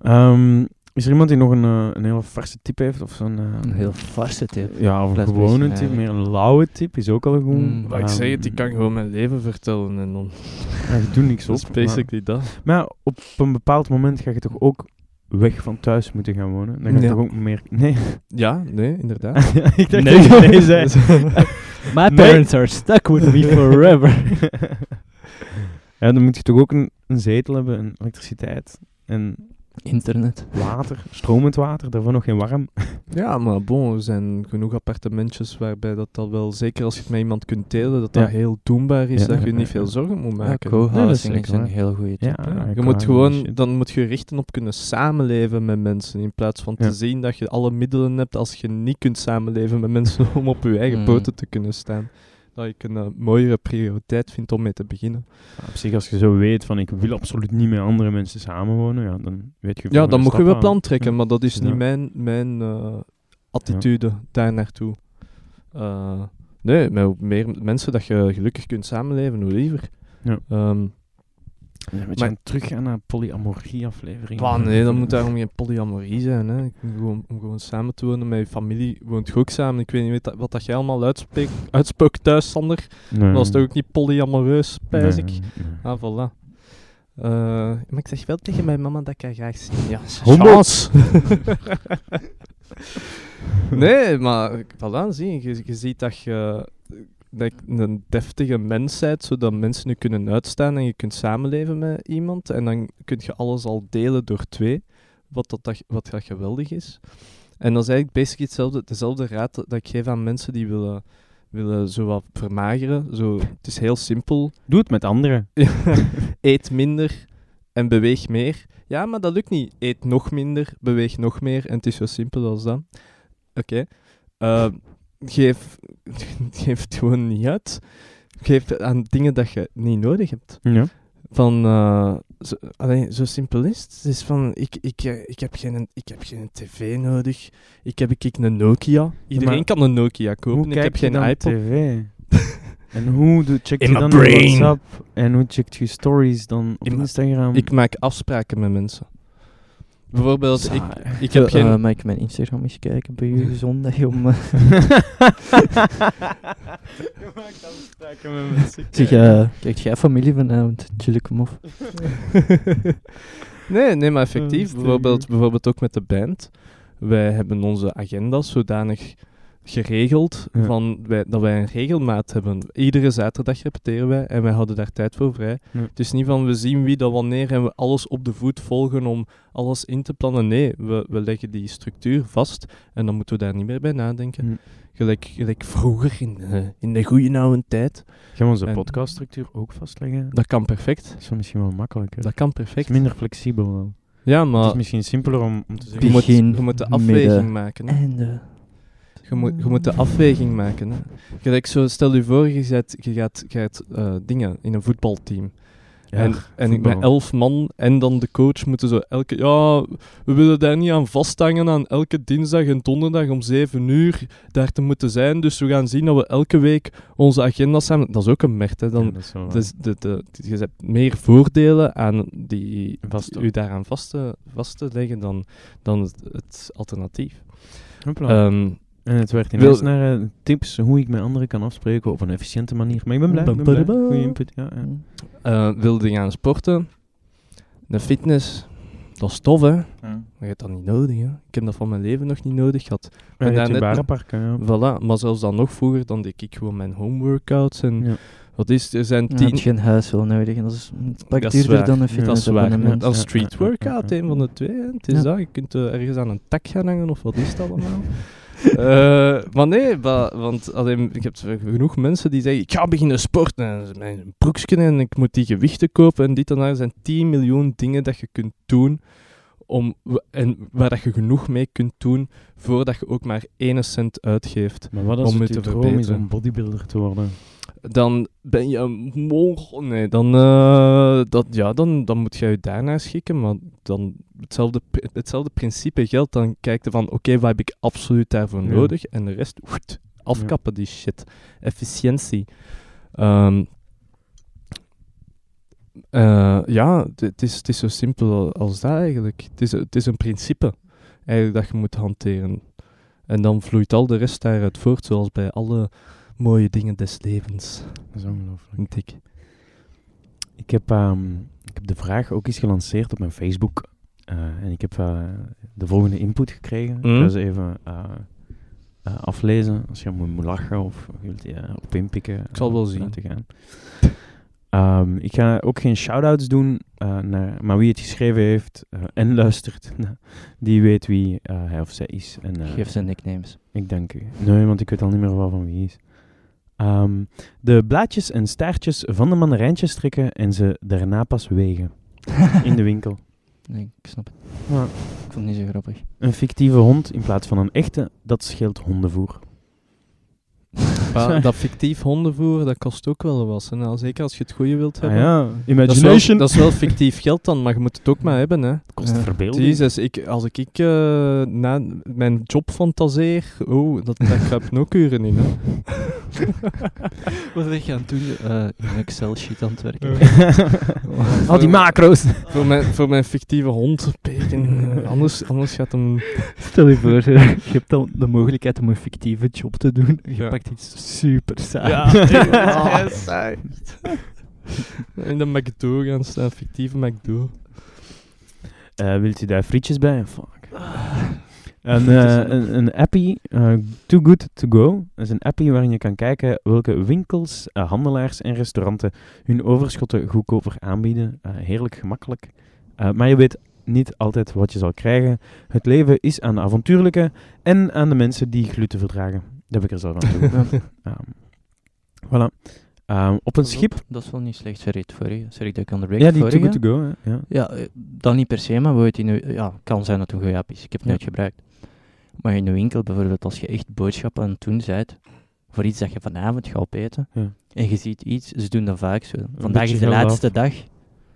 Ehm, is er iemand die nog een, eh, een hele farse tip heeft? Of zo'n... eh, Een heel farse tip. Ja, of een gewone tip. Meer een lauwe tip is ook al goed. Mm. Maar ik zeg het, ik kan Ehm, gewoon mijn leven vertellen en dan... Ja, je doet niks Dat op. is maar- basically dat. Maar ja, op een bepaald moment ga je toch ook weg van thuis moeten gaan wonen? Dan ga je Ja. toch ook meer... Nee. Ja, nee, inderdaad. ik dacht Nee. dat nee zei. My Nee. parents are stuck with me forever. ja, dan moet je toch ook een, een zetel hebben, en elektriciteit en Internet. water, stromend water, daarvoor nog geen warm. Ja, maar bon, er zijn genoeg appartementjes waarbij dat al wel, zeker als je het met iemand kunt delen, dat dat Ja. heel doenbaar is, Ja, dat je ja, niet ja, veel zorgen moet Ja, maken. co-housing is een heel goede tip. Ja, Ja, ik je moet gewoon, dan moet je richten op kunnen samenleven met mensen, in plaats van Ja. te zien dat je alle middelen hebt als je niet kunt samenleven met mensen om op je eigen Mm. poten te kunnen staan. Dat ik een eh, mooiere prioriteit vind om mee te beginnen. Ja, op zich, als je zo weet van ik wil absoluut niet met andere mensen samenwonen, ja, dan weet je... Ja, dan moet je wel plan trekken, Ja. maar dat is niet mijn, mijn eh, attitude daar naartoe. Eh, nee, met hoe meer mensen dat je gelukkig kunt samenleven, hoe liever. Ja. Ehm, Ja, een beetje Maar- aan teruggaan naar polyamorie-aflevering. Bah, nee, dan moet daarom geen polyamorie zijn. Hè. Ik moet Gewoon, om gewoon samen te wonen met je familie. Woont ook samen. Ik weet niet wat, wat dat jij allemaal uitspreekt, uitspookt thuis, Sander. Nee. Dat is toch ook niet polyamoreus, pijs ik? Nee, nee. Ah, voilà. Eh, maar ik zeg wel tegen mijn mama dat ik haar graag zie. Ja, nee, maar voilà, zie. Je, je ziet dat je, dat een deftige mens bent, zodat mensen je kunnen uitstaan en je kunt samenleven met iemand. En dan kun je alles al delen door twee, wat, dat, dat, wat dat geweldig is. En dat is eigenlijk basically hetzelfde, dezelfde raad dat ik geef aan mensen die willen, willen zo wat vermageren. Zo, het is heel simpel. Doe het met anderen. Eet minder en beweeg meer. Ja, maar dat lukt niet. Eet nog minder, beweeg nog meer. En het is zo simpel als dat. Oké. Eh, geef, geef het gewoon niet uit. Geef aan dingen dat je niet nodig hebt. Ja. Van, eh, zo, allee, zo simpel is het. Het is van, ik, ik, eh, ik, heb geen, ik heb geen tv nodig. Ik heb ik, een Nokia. Iedereen Maar kan een Nokia kopen. Hoe ik heb geen iPod. tv? en hoe doe, checkt In je dan je WhatsApp? En hoe checkt je stories dan op In Instagram? Ik maak afspraken met mensen. Bijvoorbeeld, ik, ik heb Eh, geen... mag ik mijn Instagram eens kijken bij u zondag om... eh, zeg, eh kijk jij familie vanavond? Chill ik hem af. nee, nee, maar Oh, effectief. sterk, bijvoorbeeld, bijvoorbeeld ook met de band. Wij hebben onze agenda's zodanig geregeld Ja. van wij, dat wij een regelmaat hebben. Iedere zaterdag repeteren wij en wij houden daar tijd voor vrij. Ja. Het is niet van we zien wie dat wanneer en we alles op de voet volgen om alles in te plannen. Nee, we, we leggen die structuur vast en dan moeten we daar niet meer bij nadenken. Gelijk, gelijk vroeger in, de- in de goede oude tijd. Gaan we onze En- podcaststructuur ook vastleggen? Dat kan perfect. Dat is misschien wel makkelijker. Dat kan Het is perfect. minder flexibel wel. Ja, Het maar is misschien simpeler om, om te je zeggen... moet, Begin, je moet de afweging midden, maken. Hè. Einde. Je moet, je moet de afweging maken. Hè. Zo, stel je voor, je, zet, je gaat, je gaat eh, dingen in een voetbalteam. Ja, en en voetbal. met elf man en dan de coach moeten zo elke... Ja, we willen daar niet aan vasthangen aan elke dinsdag en donderdag om zeven uur daar te moeten zijn. Dus we gaan zien dat we elke week onze agenda samen... Dat is ook een merk, hè. Dan, Ja, dat is wel waar. dus de, de, je hebt meer voordelen aan die, Vast- u daaraan vast te, vast te leggen dan, dan het, het alternatief. Hopla. En het werd Wil- ineens naar eh, tips hoe ik met anderen kan afspreken op een efficiënte manier. Maar ik ben blij, ik ben blij. Bam, Goeie input, ja. ja. eh, wilde gaan sporten, de fitness, dat is tof hè. Maar je hebt dat niet nodig hè. Ik heb dat van mijn leven nog niet nodig gehad. Ja, ben je je net- ja. Voilà, maar zelfs dan nog vroeger, dan deed ik gewoon mijn home workouts en Ja. wat is er zijn Je tien... hebt geen huis wel nodig en dat is Dat is duurder dan een dat is waar. Een Ja, street workout, ja, ja. een van de twee. Hè. Het is Ja. dat, je kunt eh, ergens aan een tak gaan hangen of wat is het allemaal. Eh, maar nee, ba- want alleen, ik heb genoeg mensen die zeggen: Ik ga beginnen sporten. En mijn broekje en ik moet die gewichten kopen. En dit en dat. Er zijn 10 miljoen dingen dat je kunt doen. Om, en waar dat je genoeg mee kunt doen voordat je ook maar 1 cent uitgeeft. Maar wat als Om het je te droom is verbeteren. om bodybuilder te worden? Dan ben je een mongol. Nee, dan, eh, dat, ja, dan, dan moet je je daarnaar schikken. Maar dan hetzelfde, hetzelfde principe geldt. Dan kijk je van, oké, wat heb ik absoluut daarvoor Ja. nodig? En de rest, afkappen die shit. Efficiëntie. Ehm, eh, ja, het- het is, het is zo simpel als dat eigenlijk. Het is, het is een principe eigenlijk dat je moet hanteren. En dan vloeit al de rest daaruit voort, zoals bij alle mooie dingen des levens, Dat is ongelooflijk. ik. Ik heb, ehm, ik heb de vraag ook eens gelanceerd op mijn Facebook. eh, en ik heb eh, de volgende input gekregen. Mm. Ik ga ze even eh, eh, aflezen. Als je moet, moet lachen of je wilt op inpikken. Ik zal wel zien. Te gaan. Ehm, ik ga ook geen shout-outs doen, eh, naar, maar wie het geschreven heeft eh, en luistert, die weet wie eh, hij of zij is. En, eh, Geef ze nicknames. ik dank u. Nee, want ik weet al niet meer wel van wie is. Ehm, de blaadjes en staartjes van de mandarijntjes trekken en ze daarna pas wegen. In de winkel. Nee, ik snap het. Maar Ik vond het niet zo grappig. een fictieve hond in plaats van een echte, dat scheelt hondenvoer. Maar dat fictief hondenvoer, dat kost ook wel wat. hè. Nou, zeker als je het goede wilt Ah hebben. ja, dat, is wel, imagination. dat is wel fictief geld dan, maar je moet het ook maar hebben. Hè. kost Ja. verbeelding. Jezus, ik, als ik, ik eh, na mijn job fantaseer, oh, dat, daar kruipen ook uren in. Hè. Wat ben je aan het doen? Eh, een Excel-sheet aan het werken. Al die macro's. Voor mijn, voor mijn fictieve hond, Peken. eh, anders, anders gaat hem... Stel je voor, je hebt dan de mogelijkheid om een fictieve job te doen. Je Ja. pakt iets super saai. Ja, saai. In de McDo gaan staan, fictieve McDo. Eh, wilt u daar frietjes bij? Fuck. Een, eh, een, een appie, eh, Too Good To Go. Dat is een appie waarin je kan kijken welke winkels, eh, handelaars en restauranten hun overschotten goedkoper aanbieden. Eh, heerlijk gemakkelijk. Eh, maar je weet niet altijd wat je zal krijgen. Het leven is aan de avontuurlijke en aan de mensen die gluten verdragen. Dat heb ik er zelf aan toe. Ehm, voilà. Ehm, op een schip. Dat is wel niet slecht verreed voor je. Sorry dat ik onderbreek. Ja, die Too. Good To Go. hè, Ja. Ja, dan niet per se, maar weet je nu, ja, kan zijn dat het een goede app is. Ik heb het Ja. nooit gebruikt. Maar in de winkel bijvoorbeeld, als je echt boodschappen aan het doen bent, voor iets dat je vanavond gaat opeten, Ja. en je ziet iets, ze doen dat vaak zo. Vandaag is de laatste af. dag,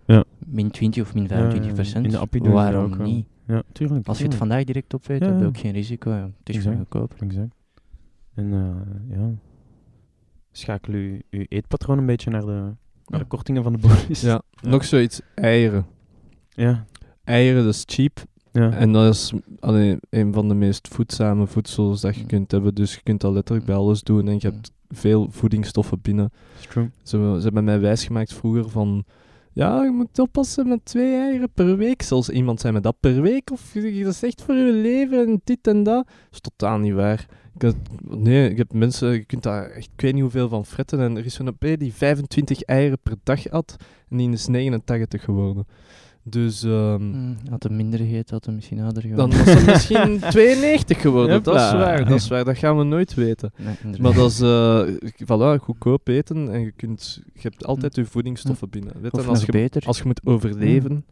Ja. min 20 of min Ja, 25 procent. in de appie doen Waarom ook niet? Ja, tuurlijk. Als je het vandaag direct opeet, Ja, heb je ook geen risico. Ja. Het is Exact. gewoon goedkoop. Exact. En eh, ja, schakel uw, uw eetpatroon een beetje naar de, naar de Ja. kortingen van de bonus. Ja, nog zoiets. Eieren. Ja. Eieren, dat is cheap. Ja. En dat is allee, een van de meest voedzame voedsels dat je Mm. kunt hebben. Dus je kunt dat letterlijk bij alles doen en je hebt veel voedingsstoffen binnen. True. Ze, ze hebben mij wijsgemaakt vroeger van... Ja, je moet oppassen met twee eieren per week. Zelfs iemand zei me dat per week. Of dat is echt voor je leven en dit en dat. Dat is totaal niet waar. Ik had- nee, ik heb mensen... Je kunt daar echt... Ik weet niet hoeveel van fretten. En er is een op die 25 eieren per dag had. En die is 89 geworden. Dus... ehm, Mm, had hij minder gegeten, had hij misschien ouder geworden. dan was het misschien 92 geworden. Dat is waar, dat is waar. Dat gaan we nooit weten. Nee. Maar dat is, eh, voilà, goedkoop eten en je, kunt, je hebt altijd je voedingsstoffen binnen. Weet Of en als, nog je, beter, als je moet overleven,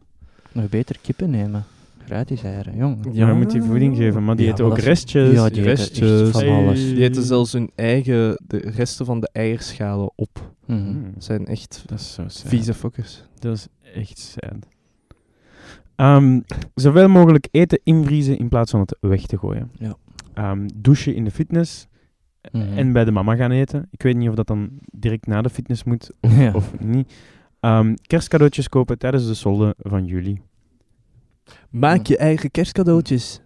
nog beter kippen nemen. Gratis eieren, jong. Ja, je moet die voeding geven, maar die Ja, eten ook restjes. ja, die eten echt restjes. van Hey. alles. die eten zelfs hun eigen, de resten van de eierschalen op. Mhm. Mm, Dat zijn echt Dat is zo sad. vieze fokkers. Dat is echt sad. Ehm, zoveel mogelijk eten invriezen in plaats van het weg te gooien. Ja. Ehm, douchen in de fitness Mhm. en bij de mama gaan eten. Ik weet niet of dat dan direct na de fitness moet ja. of niet. Ehm, kerstcadeautjes kopen tijdens de solden van juli. Maak je eigen kerstcadeautjes.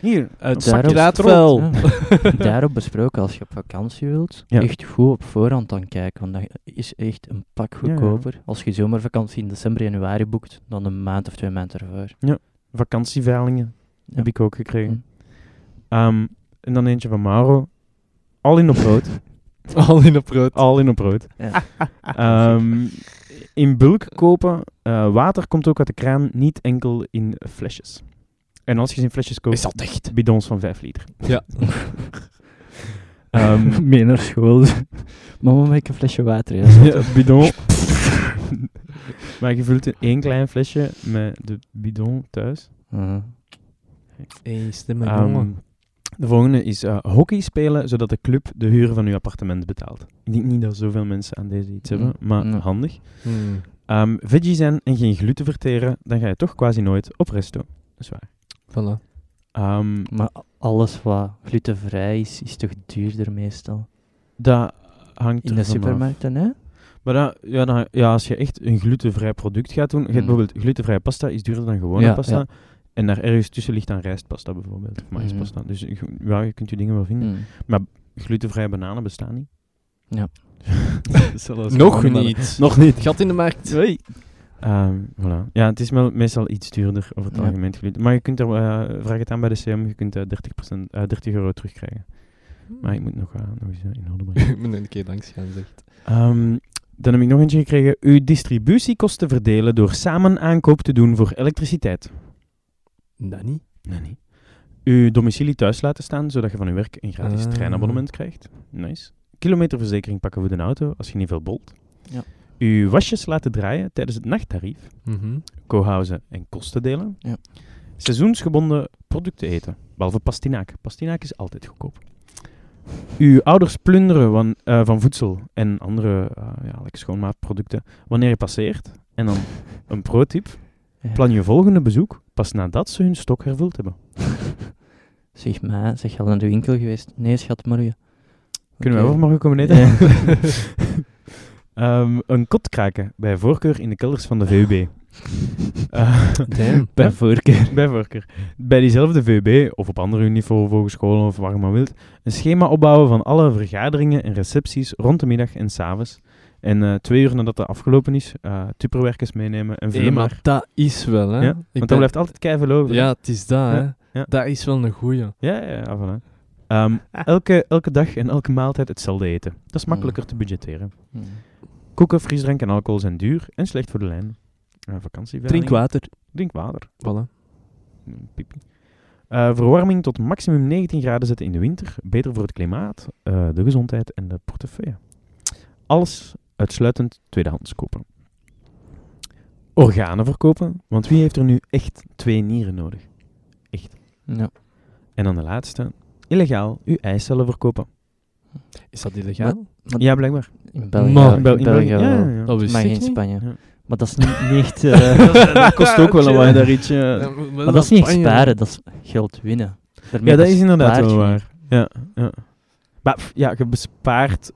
Hier, Uit Daarop- zakraatvuil. Ja. Daarop besproken, als je op vakantie wilt, Ja. echt goed op voorhand aan kijken, want dat is echt een pak Ja, ja. goedkoper. Als je zomervakantie in december, januari boekt, dan een maand of twee maanden ervoor. vakantieveilingen Ja. heb ik ook gekregen. Hm. Ehm, en dan eentje van Mauro. Al in op rood. Al in op brood. Al in op rood. Ja. Ehm, in bulk kopen. eh, water komt ook uit de kraan, niet enkel in flesjes. En als je ze in flesjes koopt, Is dat echt? bidons van 5 liter. Ja. Ehm, Mee naar school. Mama, maak ik een flesje water. Ja, ja, bidon. maar je vult in één klein flesje met de bidon thuis. Mhm. Hey, stem maar Ehm, jongen. de volgende is eh, hockey spelen, zodat de club de huur van uw appartement betaalt. Ik denk niet dat zoveel mensen aan deze iets hebben, Mm, maar nee. handig. Hmm. Ehm veggie zijn en geen gluten verteren, dan ga je toch quasi nooit op resto. Dat is waar. Voilà. Ehm, Maar alles wat glutenvrij is, is toch duurder meestal? dat hangt In de ervan af. supermarkten, hè? Maar dat, ja, dan, ja, als je echt een glutenvrij product gaat doen, je hebt Mm. bijvoorbeeld glutenvrije pasta is duurder dan gewone Ja, pasta. ja. En daar ergens tussen ligt dan rijstpasta bijvoorbeeld, of maispasta. Dus je- ja, je kunt je dingen wel vinden. Mm. Glutenvrije bananen bestaan niet. Ja. Nog niet. Nog niet. Gat in de markt. Ehm, voilà. Ja, het is meestal iets duurder over het Ja. algemeen. Maar je kunt er, eh, vraag het aan bij de CM, je kunt eh 30%, eh 30 euro terugkrijgen. Maar ik moet nog, eh, nog eens eh, in orde brengen. Ik moet een keer langs gaan, zegt. Ehm, dan heb ik nog eentje gekregen. Uw distributiekosten verdelen door samen aankoop te doen voor elektriciteit. Niet. Uw domicilie thuis laten staan, zodat je van uw werk een gratis Ah. treinabonnement krijgt. Nice. Kilometerverzekering pakken voor de auto als je niet veel bolt. Ja. Uw wasjes laten draaien tijdens het nachttarief. Mhm. Co-housen en kosten delen. Ja. Seizoensgebonden producten eten, behalve pastinaak. Pastinaak is altijd goedkoop. Uw ouders plunderen van, eh, van voedsel en andere eh, ja, like schoonmaakproducten wanneer je passeert. En dan een pro-tip. Ja. Plan je volgende bezoek pas nadat ze hun stok hervuld hebben. Zeg maar, zeg je al naar de winkel geweest? Nee, schat, morgen. Kunnen we Oké. overmorgen komen eten? Ja. Ehm, een kot kraken, bij voorkeur in de kelders van de VUB. Eh, Damn. Bij voorkeur. bij voorkeur. Bij diezelfde VUB, of op andere uniform, hogescholen of waar je maar wilt, een schema opbouwen van alle vergaderingen en recepties rond de middag en s'avonds. En eh, twee uur nadat dat afgelopen is, eh tupperwerkers meenemen en Hey, vullen maar maar. dat is wel, hè. Ja, Want ben- er blijft altijd over. Ja, het is dat, hè. Ja. Dat is wel een goeie. Ja, ja, ja, voilà. Ehm, elke, elke dag en elke maaltijd hetzelfde eten. Dat is makkelijker te budgetteren. Mm. Koeken, frisdrank en alcohol zijn duur en slecht voor de lijn. Uh. Drink water. Drink water. Voilà. Mm, Pipi. Eh, verwarming tot maximum 19 graden zetten in de winter. Beter voor het klimaat, eh, de gezondheid en de portefeuille. Alles uitsluitend tweedehands kopen. Organen verkopen, want wie heeft er nu echt twee nieren nodig? Ja. En dan de laatste. Illegaal uw eicellen verkopen. Is dat illegaal? Maar Ja, blijkbaar. In België, Maar- In in in België ja, ja, ja. Dat Maar ik geen niet. Spanje. Ja. Maar dat is niet, niet echt... eh, dat kost ook wel een waar, daar iets. Ja, maar dat is niet echt sparen, dat is geld winnen. Daarmee Ja, dat is inderdaad wel waar. Ja, ja. Maar pff, ja, je bespaart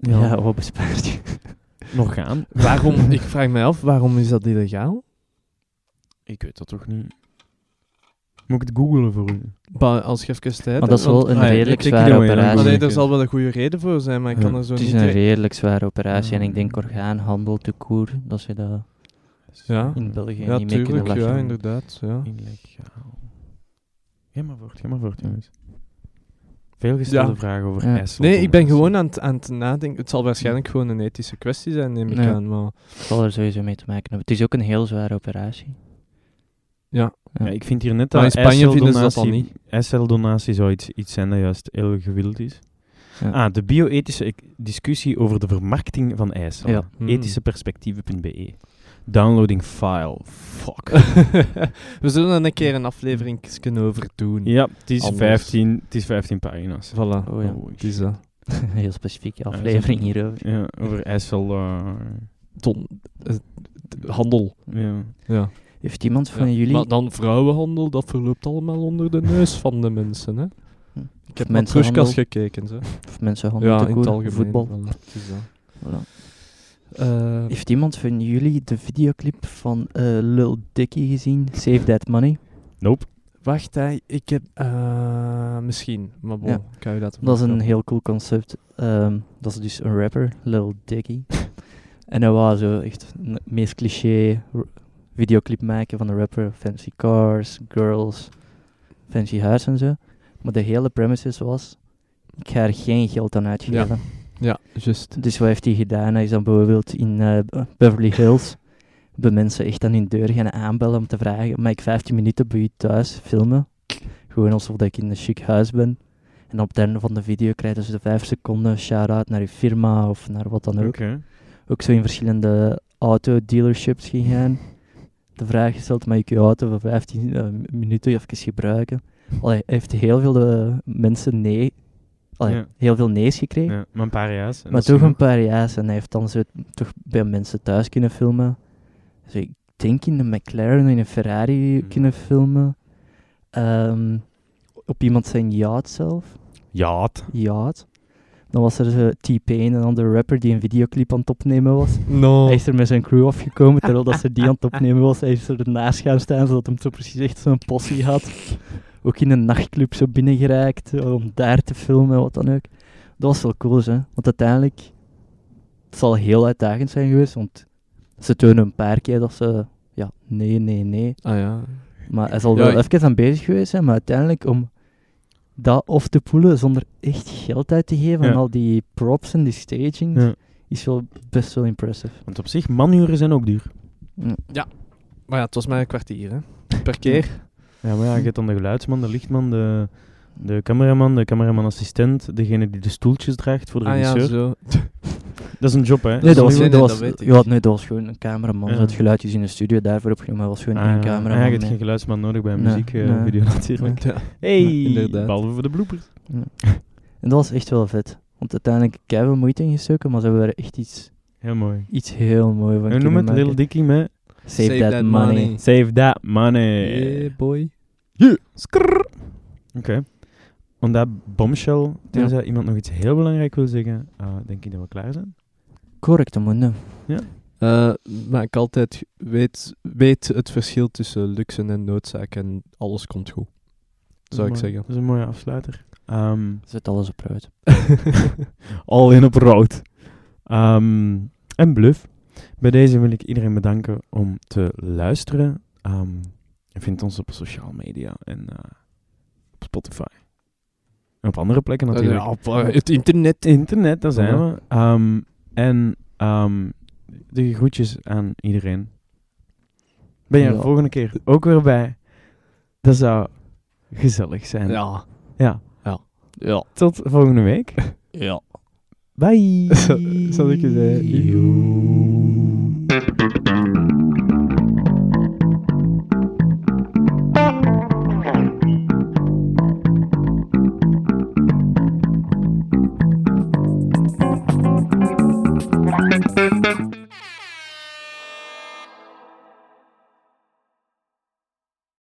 Ja, wat bespaart je? nog gaan. Waarom, ik vraag me af, waarom is dat illegaal? Ik weet dat toch niet. Moet ik het googlen voor u? Ba- als je even tijd Maar dat is wel een ah ja, redelijk zware operatie. Maar er zal wel een goede reden voor zijn, maar ik Ja. kan er zo Het is niet... een re- redelijk zware operatie en ik Ah. denk orgaanhandel te koer, dat ze dat Ja, in België ja niet mee kunnen ja, inderdaad. Ja. Illegaal. Ga maar voort, ga maar voort, jongens. Veel gestelde Ja. vragen over Ja. IJssel. Nee, ik ben gewoon aan het, aan het nadenken. Het zal waarschijnlijk gewoon een ethische kwestie zijn, neem ik aan. Maar Het zal er sowieso mee te maken hebben. Het is ook een heel zware operatie. ja, Ja, ik vind hier net Maar dat in Spanje vinden ze dat ijsseldonatie- al niet. ijsseldonatie zou iets, iets zijn dat juist heel gewild is. Ja. Ah, de bio-ethische ec- discussie over de vermarkting van ijsel. Ja. Hmm. Ethischeperspectieven.be. Downloading file. Fuck. we zullen er een keer een aflevering over doen. ja, het is, Anders. 15, het is 15 pagina's. Voilà, Oh ja. Oh, het is dat. een heel specifieke aflevering hierover. Ja, over ijsel. eh, Ton, eh, handel. ja. Ja. Heeft iemand van Ja. jullie... Maar dan vrouwenhandel, dat verloopt allemaal onder de neus van de mensen. Hè? Hm. Ik heb naar gekeken. Zo. Of mensenhandel Ja, te in het algemeen. voetbal. Voilà, het is dat. Voilà. Eh, Heeft iemand van jullie de videoclip van eh, Lil Dicky gezien? Save That Money. Nope. wacht, hè, ik heb... eh, misschien, maar bon, Ja. ga je dat Dat is een heel cool concept. Ehm, dat is dus een rapper, Lil Dicky. en hij wou zo echt een meest cliché videoclip maken van een rapper. Fancy cars, girls, fancy huis en zo. Maar de hele premises was, ik ga er geen geld aan uitgeven. Ja, juist. Dus wat heeft hij gedaan? Hij is dan bijvoorbeeld in eh, Be- Beverly Hills bij mensen echt aan hun deur gaan aanbellen om te vragen, mag ik 15 minuten bij u thuis filmen? Gewoon alsof dat ik in een chic huis ben. En op het einde van de video krijgen ze de 5 seconden shout-out naar uw firma of naar wat dan ook. Oké. Ook zo in verschillende auto-dealerships gegaan. De vraag gesteld, mag ik uw auto voor 15 eh, minuten even gebruiken? Allee, heeft heel veel eh, mensen nee, allee, Ja. heel veel nee's gekregen. Ja, maar een paar jaar. Maar toch een paar jaar en hij heeft dan zo toch bij mensen thuis kunnen filmen. Dus ik denk in een McLaren en in een Ferrari Hmm. kunnen filmen. Ehm, op iemand zijn yacht zelf. Ja, het. Dan was er zo T-Pain, een andere rapper die een videoclip aan het opnemen was. No. Hij is er met zijn crew afgekomen terwijl dat ze die aan het opnemen was. Hij is er ernaast gaan staan zodat hem zo precies echt zo'n possie had. Ook in een nachtclub zo binnengeraakt eh, om daar te filmen, wat dan ook. Dat was wel cool, hè. Want uiteindelijk, het zal heel uitdagend zijn geweest, want ze tonen een paar keer dat ze, ja, nee, nee, nee. Ah ja. Maar hij zal wel ik- even aan bezig geweest zijn, maar uiteindelijk om dat af te poelen zonder echt geld uit te geven Ja. aan al die props en die staging, Ja. is wel best wel impressive. Want op zich, manuren zijn ook duur. Mm. Maar ja, het was maar een kwartier, hè. Per keer. Ja, maar ja, je hebt dan de geluidsman, de lichtman, de, de cameraman, de cameraman-assistent, degene die de stoeltjes draagt voor de Ah ja, regisseur. zo. Dat is een job, hè? Nee, dat dat was, nee, dat was, dat ja, nee, dat was gewoon een cameraman. Ja. Ze had geluidjes in de studio daarvoor opgenomen, maar was gewoon Ah, één ja. cameraman. Ah, je hebt geen geluidsman nodig bij een Nee, muziekvideo nee. natuurlijk. Ja. Hey, behalve voor de bloopers. En dat was echt wel vet. Want uiteindelijk heb ik veel moeite ingestoken, maar ze hebben er echt iets, Heel mooi. iets heel moois van En noem het. Lil Dicky met Save, Save that, that money. money. Save That Money. Yeah, boy. Skrrr. Oké. On that bombshell, tenzij Ja. iemand nog iets heel belangrijk wil zeggen, eh, denk ik dat we klaar zijn. Correct, man. Eh, maar ik altijd weet, weet het verschil tussen luxe en noodzaak en alles komt goed. Zou ik mooi. zeggen. Dat is een mooie afsluiter. Ehm, Zet alles op rood. All in op rood. Ehm, en bluff. Bij deze wil ik iedereen bedanken om te luisteren. Ehm je vindt ons op sociale media en eh, op Spotify. En op andere plekken natuurlijk. Ja, op, eh, het internet. Internet, daar zijn Ja. we. Ehm, en ehm, de groetjes aan iedereen. Ben je er Ja. volgende keer ook weer bij? Dat zou gezellig zijn. Ja. Ja. Ja. Tot volgende week. Ja. Bye. Zal ik je zeggen?